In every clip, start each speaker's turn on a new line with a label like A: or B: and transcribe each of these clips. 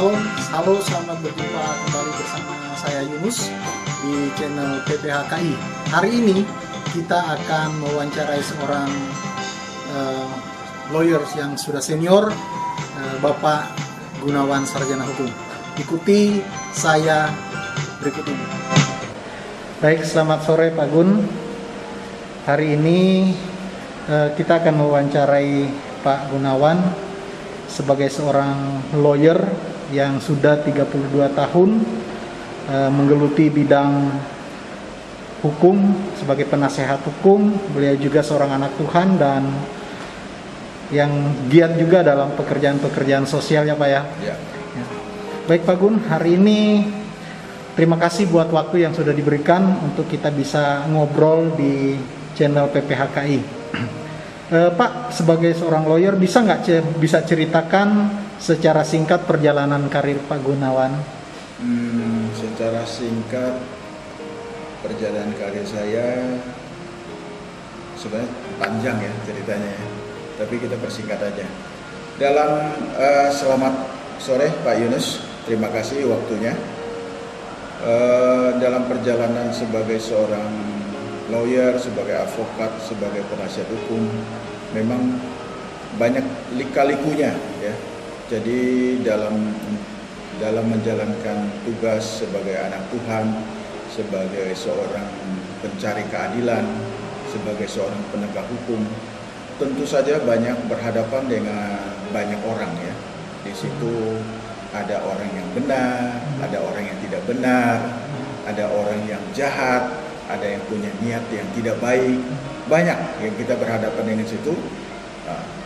A: Halo, halo, selamat berjumpa kembali bersama saya Yunus di channel PPHKI. Hari ini kita akan mewawancarai seorang uh, lawyer yang sudah senior, uh, Bapak Gunawan Sarjana Hukum. Ikuti saya berikut ini. Baik, selamat sore Pak Gun. Hari ini uh, kita akan mewawancarai Pak Gunawan sebagai seorang lawyer yang sudah 32 tahun e, menggeluti bidang hukum sebagai penasehat hukum. Beliau juga seorang anak Tuhan dan yang giat juga dalam pekerjaan-pekerjaan sosial ya Pak ya. ya. ya. Baik Pak Gun, hari ini terima kasih buat waktu yang sudah diberikan untuk kita bisa ngobrol di channel PPHKI. Uh, Pak, sebagai seorang lawyer bisa nggak bisa ceritakan secara singkat perjalanan karir Pak Gunawan?
B: Hmm, secara singkat perjalanan karir saya sebenarnya panjang ya ceritanya ya, tapi kita persingkat aja. Dalam uh, selamat sore Pak Yunus, terima kasih waktunya. Uh, dalam perjalanan sebagai seorang lawyer, sebagai advokat, sebagai penasihat hukum, memang banyak lika-likunya ya. Jadi dalam dalam menjalankan tugas sebagai anak Tuhan, sebagai seorang pencari keadilan, sebagai seorang penegak hukum, tentu saja banyak berhadapan dengan banyak orang ya. Di situ ada orang yang benar, ada orang yang tidak benar, ada orang yang jahat, ada yang punya niat yang tidak baik, banyak yang kita berhadapan dengan situ.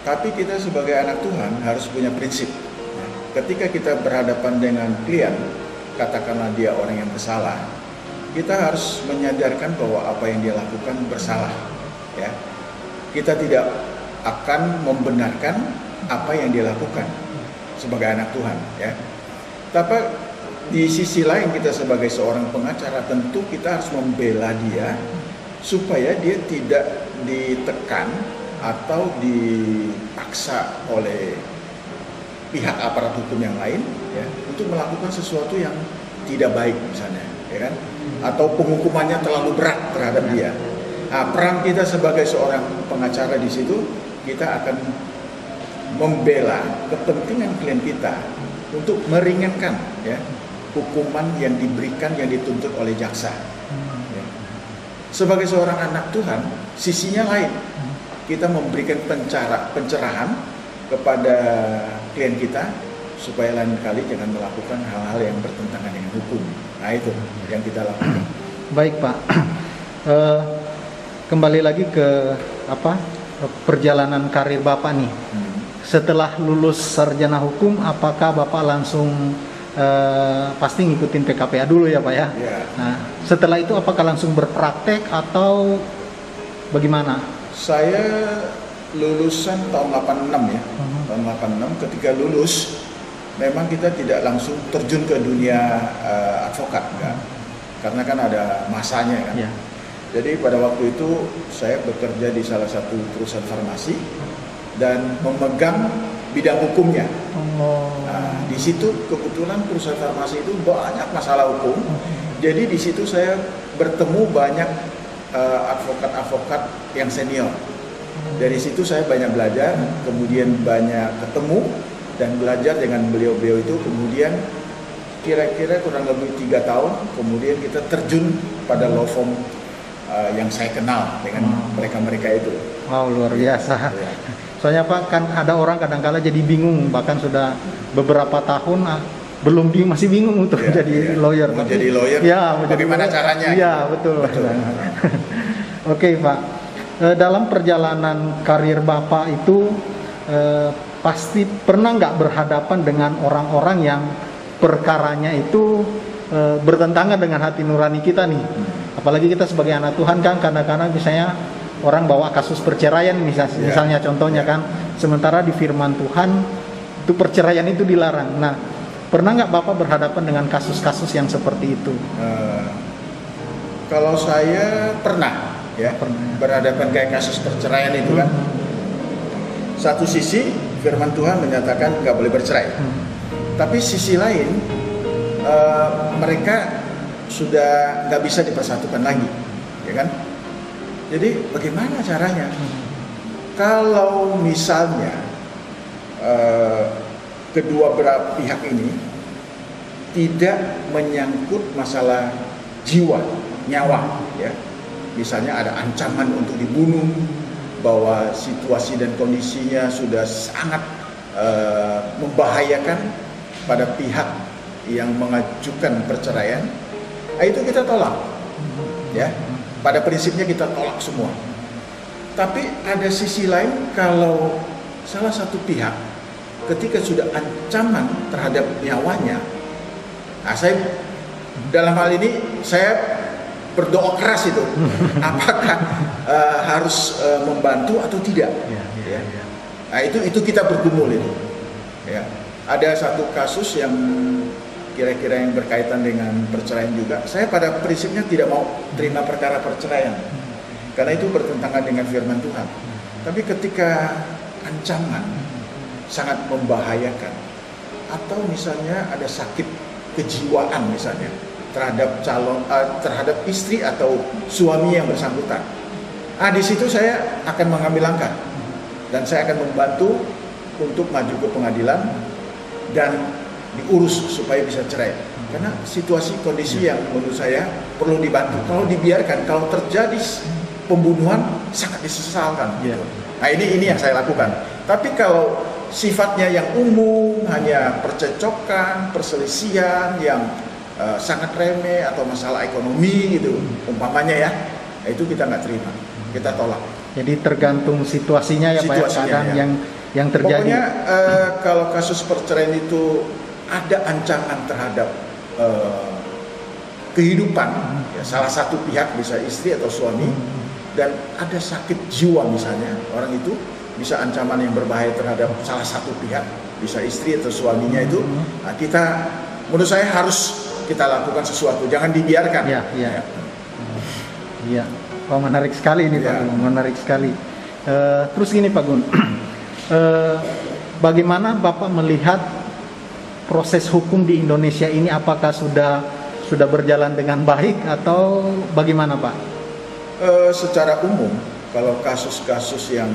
B: Tapi kita sebagai anak Tuhan harus punya prinsip. Ketika kita berhadapan dengan klien, katakanlah dia orang yang bersalah, kita harus menyadarkan bahwa apa yang dia lakukan bersalah. Ya, kita tidak akan membenarkan apa yang dia lakukan sebagai anak Tuhan. Ya, tapi di sisi lain kita sebagai seorang pengacara tentu kita harus membela dia supaya dia tidak ditekan atau dipaksa oleh pihak aparat hukum yang lain ya untuk melakukan sesuatu yang tidak baik misalnya ya kan atau penghukumannya terlalu berat terhadap dia. Nah, peran kita sebagai seorang pengacara di situ kita akan membela kepentingan klien kita untuk meringankan ya hukuman yang diberikan yang dituntut oleh jaksa. Ya. Sebagai seorang anak Tuhan, sisinya lain. Kita memberikan pencara, pencerahan kepada klien kita supaya lain kali jangan melakukan hal-hal yang bertentangan dengan hukum. Nah itu yang kita lakukan.
A: Baik Pak, uh, kembali lagi ke apa perjalanan karir Bapak nih. Hmm. Setelah lulus sarjana hukum, apakah Bapak langsung uh, pasti ngikutin PKPA dulu ya Pak ya.
B: Yeah.
A: Nah, setelah itu apakah langsung berpraktek atau bagaimana?
B: Saya lulusan tahun 86 ya. Uh-huh. Tahun 86 ketika lulus memang kita tidak langsung terjun ke dunia uh, advokat enggak. Karena kan ada masanya kan. Yeah. Jadi pada waktu itu saya bekerja di salah satu perusahaan farmasi dan memegang bidang hukumnya. Oh. Nah, di situ kebetulan perusahaan farmasi itu banyak masalah hukum. Jadi di situ saya bertemu banyak uh, advokat-advokat yang senior. Dari situ saya banyak belajar, kemudian banyak ketemu dan belajar dengan beliau-beliau itu. Kemudian kira-kira kurang lebih tiga tahun, kemudian kita terjun pada law firm uh, yang saya kenal dengan mereka-mereka itu.
A: Wow luar biasa. Ya. Soalnya Pak kan ada orang kadang-kala jadi bingung bahkan sudah beberapa tahun ah, belum bingung masih bingung untuk ya, jadi ya. lawyer.
B: Mau jadi lawyer?
A: Ya,
B: mau bagaimana lawyer. caranya?
A: Iya betul. betul. Oke Pak, e, dalam perjalanan karir Bapak itu e, pasti pernah nggak berhadapan dengan orang-orang yang perkaranya itu e, bertentangan dengan hati nurani kita nih. Hmm. Apalagi kita sebagai anak Tuhan kan kadang-kadang misalnya orang bawa kasus perceraian misalnya, yeah. misalnya contohnya yeah. kan sementara di firman Tuhan itu perceraian itu dilarang nah pernah nggak bapak berhadapan dengan kasus-kasus yang seperti itu uh,
B: kalau saya pernah ya pernah. berhadapan kayak kasus perceraian itu kan hmm. satu sisi firman Tuhan menyatakan nggak boleh bercerai hmm. Tapi sisi lain uh, mereka sudah nggak bisa dipersatukan lagi, ya kan? Jadi bagaimana caranya? Kalau misalnya uh, kedua belah pihak ini tidak menyangkut masalah jiwa, nyawa, ya. Misalnya ada ancaman untuk dibunuh, bahwa situasi dan kondisinya sudah sangat uh, membahayakan pada pihak yang mengajukan perceraian, nah itu kita tolak, ya. Pada prinsipnya kita tolak semua. Tapi ada sisi lain kalau salah satu pihak ketika sudah ancaman terhadap nyawanya, nah saya dalam hal ini saya berdoa keras itu, apakah uh, harus uh, membantu atau tidak? Ya, ya, ya. Nah itu itu kita bergumul itu. Ya. Ada satu kasus yang kira-kira yang berkaitan dengan perceraian juga. Saya pada prinsipnya tidak mau terima perkara perceraian, karena itu bertentangan dengan firman Tuhan. Tapi ketika ancaman sangat membahayakan atau misalnya ada sakit kejiwaan misalnya terhadap calon uh, terhadap istri atau suami yang bersangkutan. Ah di situ saya akan mengambil langkah dan saya akan membantu untuk maju ke pengadilan dan diurus supaya bisa cerai. Karena situasi kondisi yang menurut saya perlu dibantu. Kalau dibiarkan, kalau terjadi pembunuhan sangat disesalkan. Yeah. Nah ini ini yang saya lakukan. Tapi kalau sifatnya yang umum hanya percecokan, perselisihan yang uh, sangat remeh atau masalah ekonomi gitu, umpamanya ya, nah, itu kita nggak terima, kita tolak.
A: Jadi tergantung situasinya ya situasinya, Pak ya, yang yang terjadi.
B: Pokoknya uh, kalau kasus perceraian itu ada ancaman terhadap uh, kehidupan, ya, salah satu pihak bisa istri atau suami, dan ada sakit jiwa misalnya orang itu bisa ancaman yang berbahaya terhadap salah satu pihak, bisa istri atau suaminya itu, nah kita menurut saya harus kita lakukan sesuatu, jangan dibiarkan.
A: Iya, iya. Ya. Iya. Oh menarik sekali ini ya. Pak Gun, menarik sekali. Uh, terus gini Pak Gun, uh, bagaimana Bapak melihat proses hukum di Indonesia ini? Apakah sudah sudah berjalan dengan baik atau bagaimana Pak?
B: Uh, secara umum, kalau kasus-kasus yang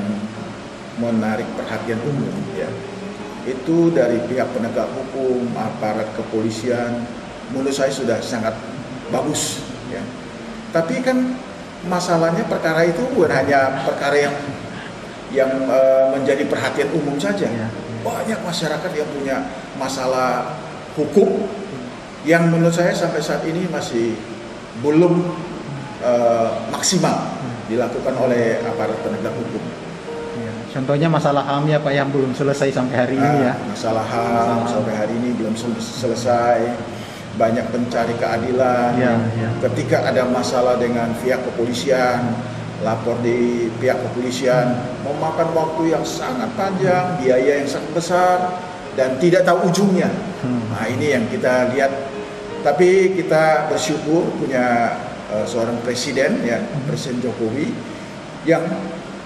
B: menarik perhatian umum ya. Itu dari pihak penegak hukum aparat kepolisian menurut saya sudah sangat bagus ya. Tapi kan masalahnya perkara itu bukan hanya perkara yang yang e, menjadi perhatian umum saja. Ya. banyak masyarakat yang punya masalah hukum yang menurut saya sampai saat ini masih belum e, maksimal dilakukan oleh aparat penegak hukum
A: Contohnya masalah HAM ya Pak yang belum selesai sampai hari ini ya.
B: Ah, masalah HAM sampai hari ini belum selesai. Banyak pencari keadilan. Ya, ya. Ketika ada masalah dengan pihak kepolisian, lapor di pihak kepolisian memakan waktu yang sangat panjang, biaya yang sangat besar dan tidak tahu ujungnya. Hmm. Nah, ini yang kita lihat. Tapi kita bersyukur punya uh, seorang presiden ya, hmm. Presiden Jokowi yang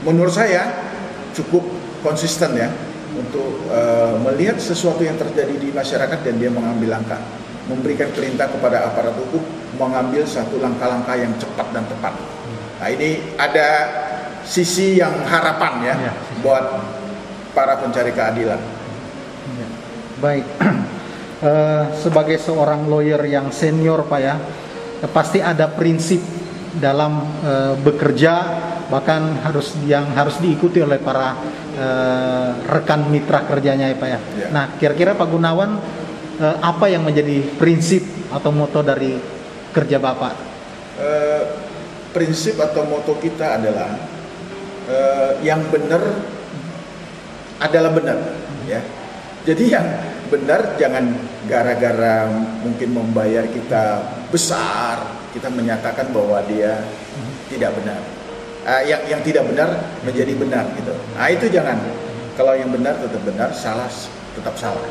B: menurut saya cukup konsisten ya untuk uh, melihat sesuatu yang terjadi di masyarakat dan dia mengambil langkah, memberikan perintah kepada aparat hukum mengambil satu langkah-langkah yang cepat dan tepat. Nah ini ada sisi yang harapan ya, ya buat para pencari keadilan.
A: Ya. Baik, uh, sebagai seorang lawyer yang senior pak ya, pasti ada prinsip dalam uh, bekerja bahkan harus yang harus diikuti oleh para uh, rekan mitra kerjanya ya Pak ya. ya. Nah, kira-kira Pak Gunawan uh, apa yang menjadi prinsip atau moto dari kerja Bapak? Uh,
B: prinsip atau moto kita adalah uh, yang benar adalah benar ya. Jadi yang benar jangan gara-gara mungkin membayar kita besar kita menyatakan bahwa dia tidak benar uh, yang yang tidak benar menjadi benar gitu. Nah itu jangan. Kalau yang benar tetap benar, salah tetap salah.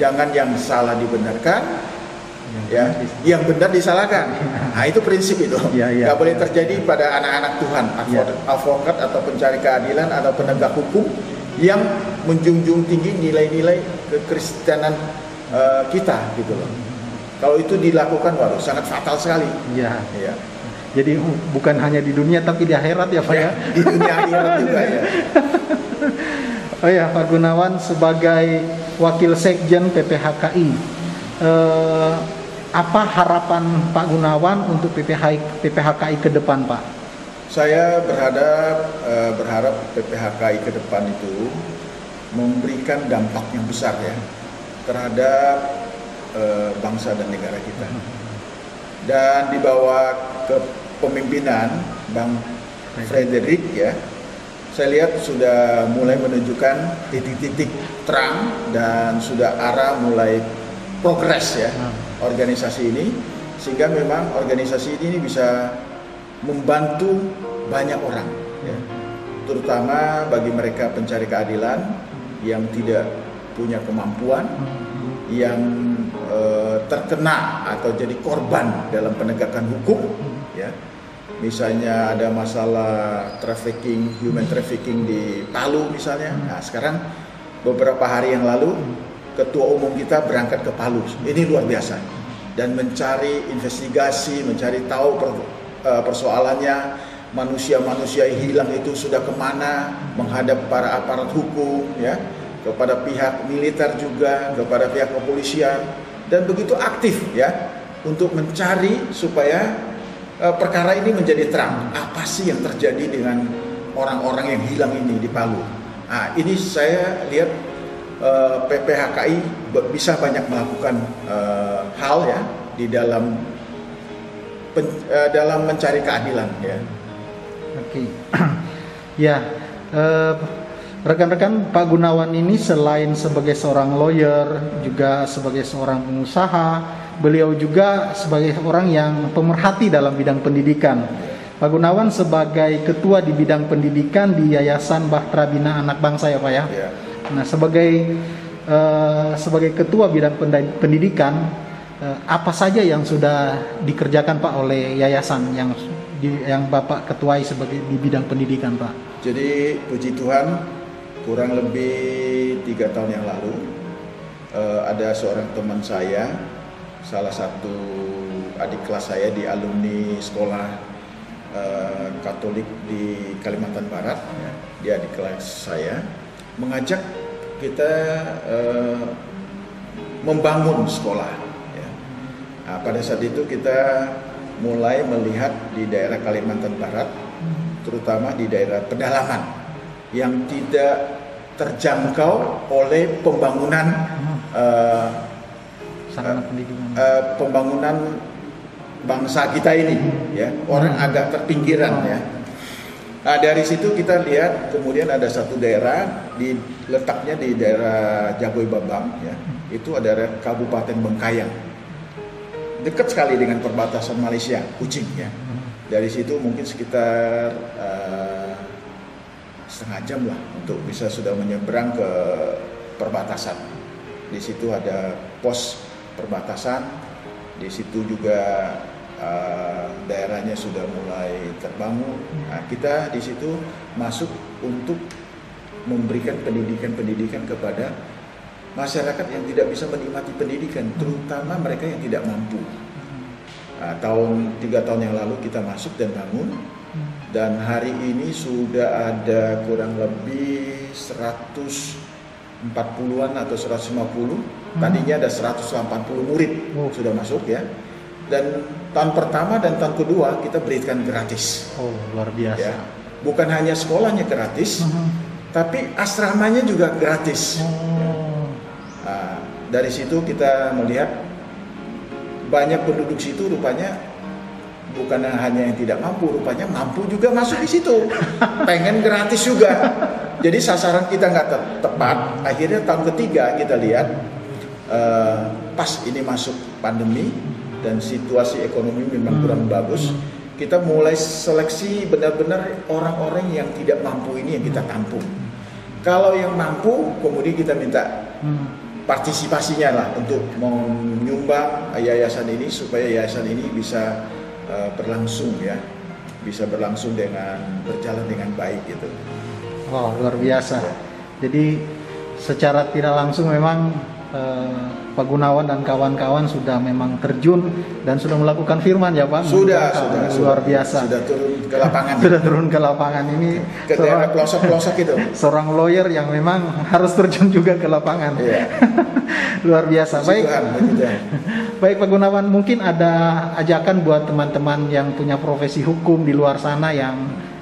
B: Jangan yang salah dibenarkan, ya, yang benar disalahkan. Nah itu prinsip itu. Ya, ya, Gak boleh terjadi pada anak-anak Tuhan, ya. advokat atau pencari keadilan atau penegak hukum yang menjunjung tinggi nilai-nilai kekristenan uh, kita gitu loh. Kalau itu dilakukan waduh sangat fatal sekali.
A: Iya.
B: Iya.
A: Jadi bukan hanya di dunia tapi di akhirat ya Pak ya.
B: Ya, di dunia akhirat juga ya.
A: Oh ya Pak Gunawan sebagai wakil sekjen PPHKI eh, apa harapan Pak Gunawan untuk PPH, PPHKI ke depan Pak?
B: Saya berharap eh, berharap PPHKI ke depan itu memberikan dampak yang besar ya terhadap eh, bangsa dan negara kita. Dan di bawah kepemimpinan Bang Frederick ya, saya lihat sudah mulai menunjukkan titik-titik terang dan sudah arah mulai progres ya organisasi ini sehingga memang organisasi ini bisa membantu banyak orang ya. terutama bagi mereka pencari keadilan yang tidak punya kemampuan yang terkena atau jadi korban dalam penegakan hukum ya. Misalnya ada masalah trafficking human trafficking di Palu misalnya. Nah sekarang beberapa hari yang lalu ketua umum kita berangkat ke Palu. Ini luar biasa. Dan mencari investigasi mencari tahu eh, persoalannya manusia-manusia hilang itu sudah ke mana menghadap para aparat hukum ya. Kepada pihak militer juga kepada pihak kepolisian dan begitu aktif ya untuk mencari supaya uh, perkara ini menjadi terang apa sih yang terjadi dengan orang-orang yang hilang ini di Palu. Nah, ini saya lihat eh, PPHKI bisa banyak melakukan uh, hal ya di dalam pen, uh, dalam mencari keadilan ya.
A: Oke, okay. ya. Uh, Rekan-rekan Pak Gunawan ini selain sebagai seorang lawyer, juga sebagai seorang pengusaha, beliau juga sebagai orang yang pemerhati dalam bidang pendidikan. Pak Gunawan sebagai ketua di bidang pendidikan di Yayasan Bahtera Bina Anak Bangsa ya Pak ya.
B: ya.
A: Nah sebagai uh, sebagai ketua bidang pendidikan, uh, apa saja yang sudah dikerjakan Pak oleh yayasan yang di, yang Bapak ketuai sebagai di bidang pendidikan Pak?
B: Jadi puji Tuhan kurang lebih tiga tahun yang lalu uh, ada seorang teman saya salah satu adik kelas saya di alumni sekolah uh, Katolik di Kalimantan Barat ya, dia adik kelas saya mengajak kita uh, membangun sekolah ya. nah, pada saat itu kita mulai melihat di daerah Kalimantan Barat terutama di daerah pedalaman yang tidak terjangkau oleh pembangunan uh, uh, pembangunan bangsa kita ini ya. Orang hmm. agak terpinggiran ya. Nah dari situ kita lihat kemudian ada satu daerah di letaknya di daerah Jagoi Babang ya. Itu ada Kabupaten Bengkayang. Dekat sekali dengan perbatasan Malaysia Kucing ya. Dari situ mungkin sekitar uh, setengah jam lah untuk bisa sudah menyeberang ke perbatasan. Di situ ada pos perbatasan, di situ juga uh, daerahnya sudah mulai terbangun. Nah, kita di situ masuk untuk memberikan pendidikan-pendidikan kepada masyarakat yang tidak bisa menikmati pendidikan, terutama mereka yang tidak mampu. Nah, tahun tiga tahun yang lalu kita masuk dan bangun dan hari ini sudah ada kurang lebih 140-an atau 150 hmm. tadinya ada 180 murid oh. sudah masuk ya dan tahun pertama dan tahun kedua kita berikan gratis
A: oh luar biasa ya.
B: bukan hanya sekolahnya gratis hmm. tapi asramanya juga gratis oh. nah, dari situ kita melihat banyak penduduk situ rupanya bukan hanya yang tidak mampu, rupanya mampu juga masuk di situ. Pengen gratis juga. Jadi sasaran kita nggak te tepat. Akhirnya tahun ketiga kita lihat uh, pas ini masuk pandemi dan situasi ekonomi memang kurang bagus. Kita mulai seleksi benar-benar orang-orang yang tidak mampu ini yang kita tampung. Kalau yang mampu, kemudian kita minta partisipasinya lah untuk menyumbang yayasan ini supaya yayasan ini bisa uh, berlangsung ya bisa berlangsung dengan berjalan dengan baik gitu.
A: Wow luar biasa. Jadi secara tidak langsung memang eh, Pak Gunawan dan kawan-kawan sudah memang terjun dan sudah melakukan firman ya Pak.
B: Sudah, sudah,
A: luar
B: sudah.
A: biasa.
B: Sudah turun ke lapangan.
A: Sudah turun ke lapangan ini
B: ke daerah pelosok-pelosok itu.
A: seorang lawyer yang memang harus terjun juga ke lapangan.
B: Iya.
A: luar biasa. Baik.
B: Tuhan.
A: Baik Pak Gunawan, mungkin ada ajakan buat teman-teman yang punya profesi hukum di luar sana yang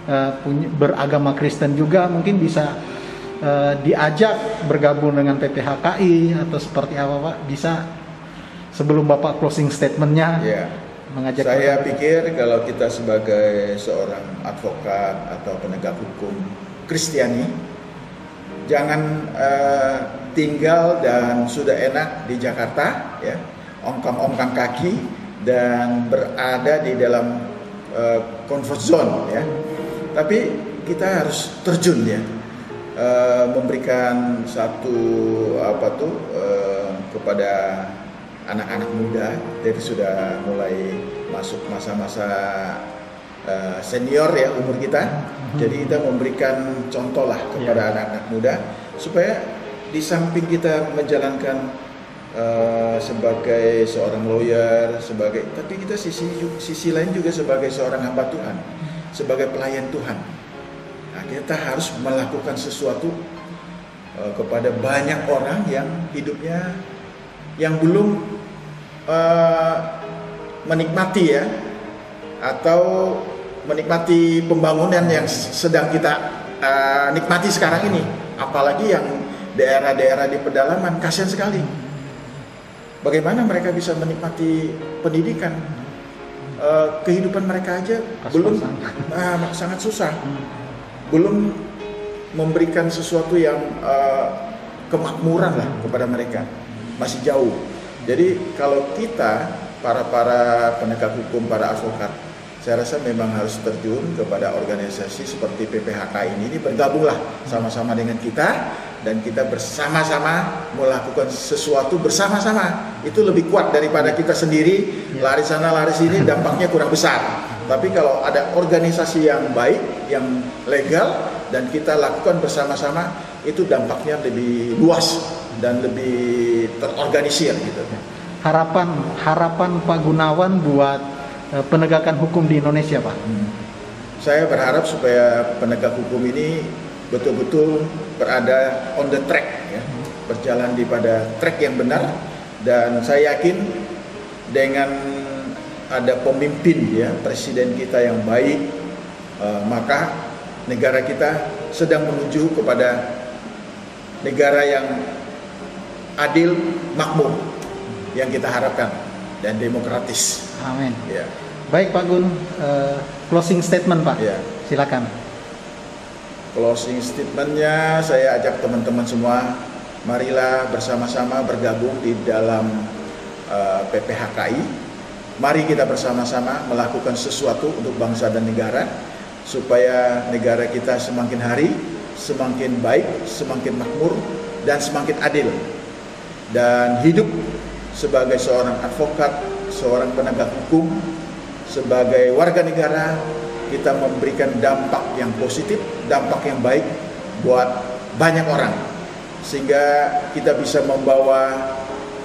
A: eh, punya, beragama Kristen juga mungkin bisa eh, diajak bergabung dengan PPHKI atau seperti apa Pak? Bisa sebelum Bapak closing statementnya
B: Iya.
A: mengajak
B: Saya pikir kalau kita sebagai seorang advokat atau penegak hukum Kristiani, jangan eh, tinggal dan sudah enak di Jakarta, ya, ongkang-ongkang kaki dan berada di dalam eh, comfort zone, ya. Tapi kita harus terjun, ya, Eh, memberikan satu apa tuh eh, kepada anak-anak muda. Jadi sudah mulai masuk masa-masa eh, senior ya umur kita. Jadi kita memberikan contoh lah kepada anak-anak muda supaya di samping kita menjalankan eh, sebagai seorang lawyer sebagai tapi kita sisi sisi lain juga sebagai seorang hamba Tuhan sebagai pelayan Tuhan nah, kita harus melakukan sesuatu eh, kepada banyak orang yang hidupnya yang belum eh, menikmati ya atau menikmati pembangunan yang sedang kita eh, nikmati sekarang ini. Apalagi yang daerah-daerah di pedalaman kasihan sekali. Bagaimana mereka bisa menikmati pendidikan? Eh, kehidupan mereka aja belum ah, sangat susah belum memberikan sesuatu yang eh, kemakmuran lah kepada mereka. Masih jauh. Jadi kalau kita para para penegak hukum para advokat saya rasa memang harus terjun kepada organisasi seperti PPHK ini. Ini bergabunglah sama-sama dengan kita dan kita bersama-sama melakukan sesuatu bersama-sama. Itu lebih kuat daripada kita sendiri. Lari sana lari sini dampaknya kurang besar. Tapi kalau ada organisasi yang baik yang legal dan kita lakukan bersama-sama itu dampaknya lebih luas dan lebih terorganisir gitu.
A: Harapan harapan Pak Gunawan buat eh, penegakan hukum di Indonesia Pak.
B: saya berharap supaya penegak hukum ini betul-betul berada on the track ya, berjalan di pada track yang benar dan saya yakin dengan ada pemimpin ya presiden kita yang baik eh, maka negara kita sedang menuju kepada negara yang adil makmur yang kita harapkan dan demokratis
A: Amin.
B: ya
A: Baik Pak Gun, eh, closing statement Pak.
B: ya
A: Silakan.
B: Closing statementnya saya ajak teman-teman semua marilah bersama-sama bergabung di dalam uh, PPHKI mari kita bersama-sama melakukan sesuatu untuk bangsa dan negara supaya negara kita semakin hari semakin baik semakin makmur dan semakin adil. Dan hidup sebagai seorang advokat seorang penegak hukum sebagai warga negara kita memberikan dampak yang positif, dampak yang baik buat banyak orang, sehingga kita bisa membawa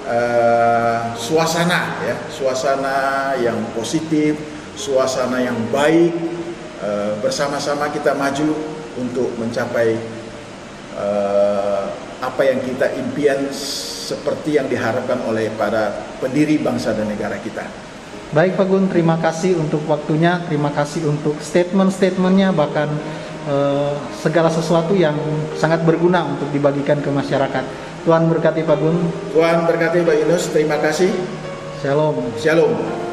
B: uh, suasana ya, suasana yang positif, suasana yang baik, uh, bersama-sama kita maju untuk mencapai uh, apa yang kita impian seperti yang diharapkan oleh para pendiri bangsa dan negara kita.
A: Baik Pak Gun, terima kasih untuk waktunya, terima kasih untuk statement-statementnya, bahkan eh, segala sesuatu yang sangat berguna untuk dibagikan ke masyarakat. Tuhan berkati Pak Gun.
B: Tuhan berkati Pak Yunus, terima kasih.
A: Shalom.
B: Shalom.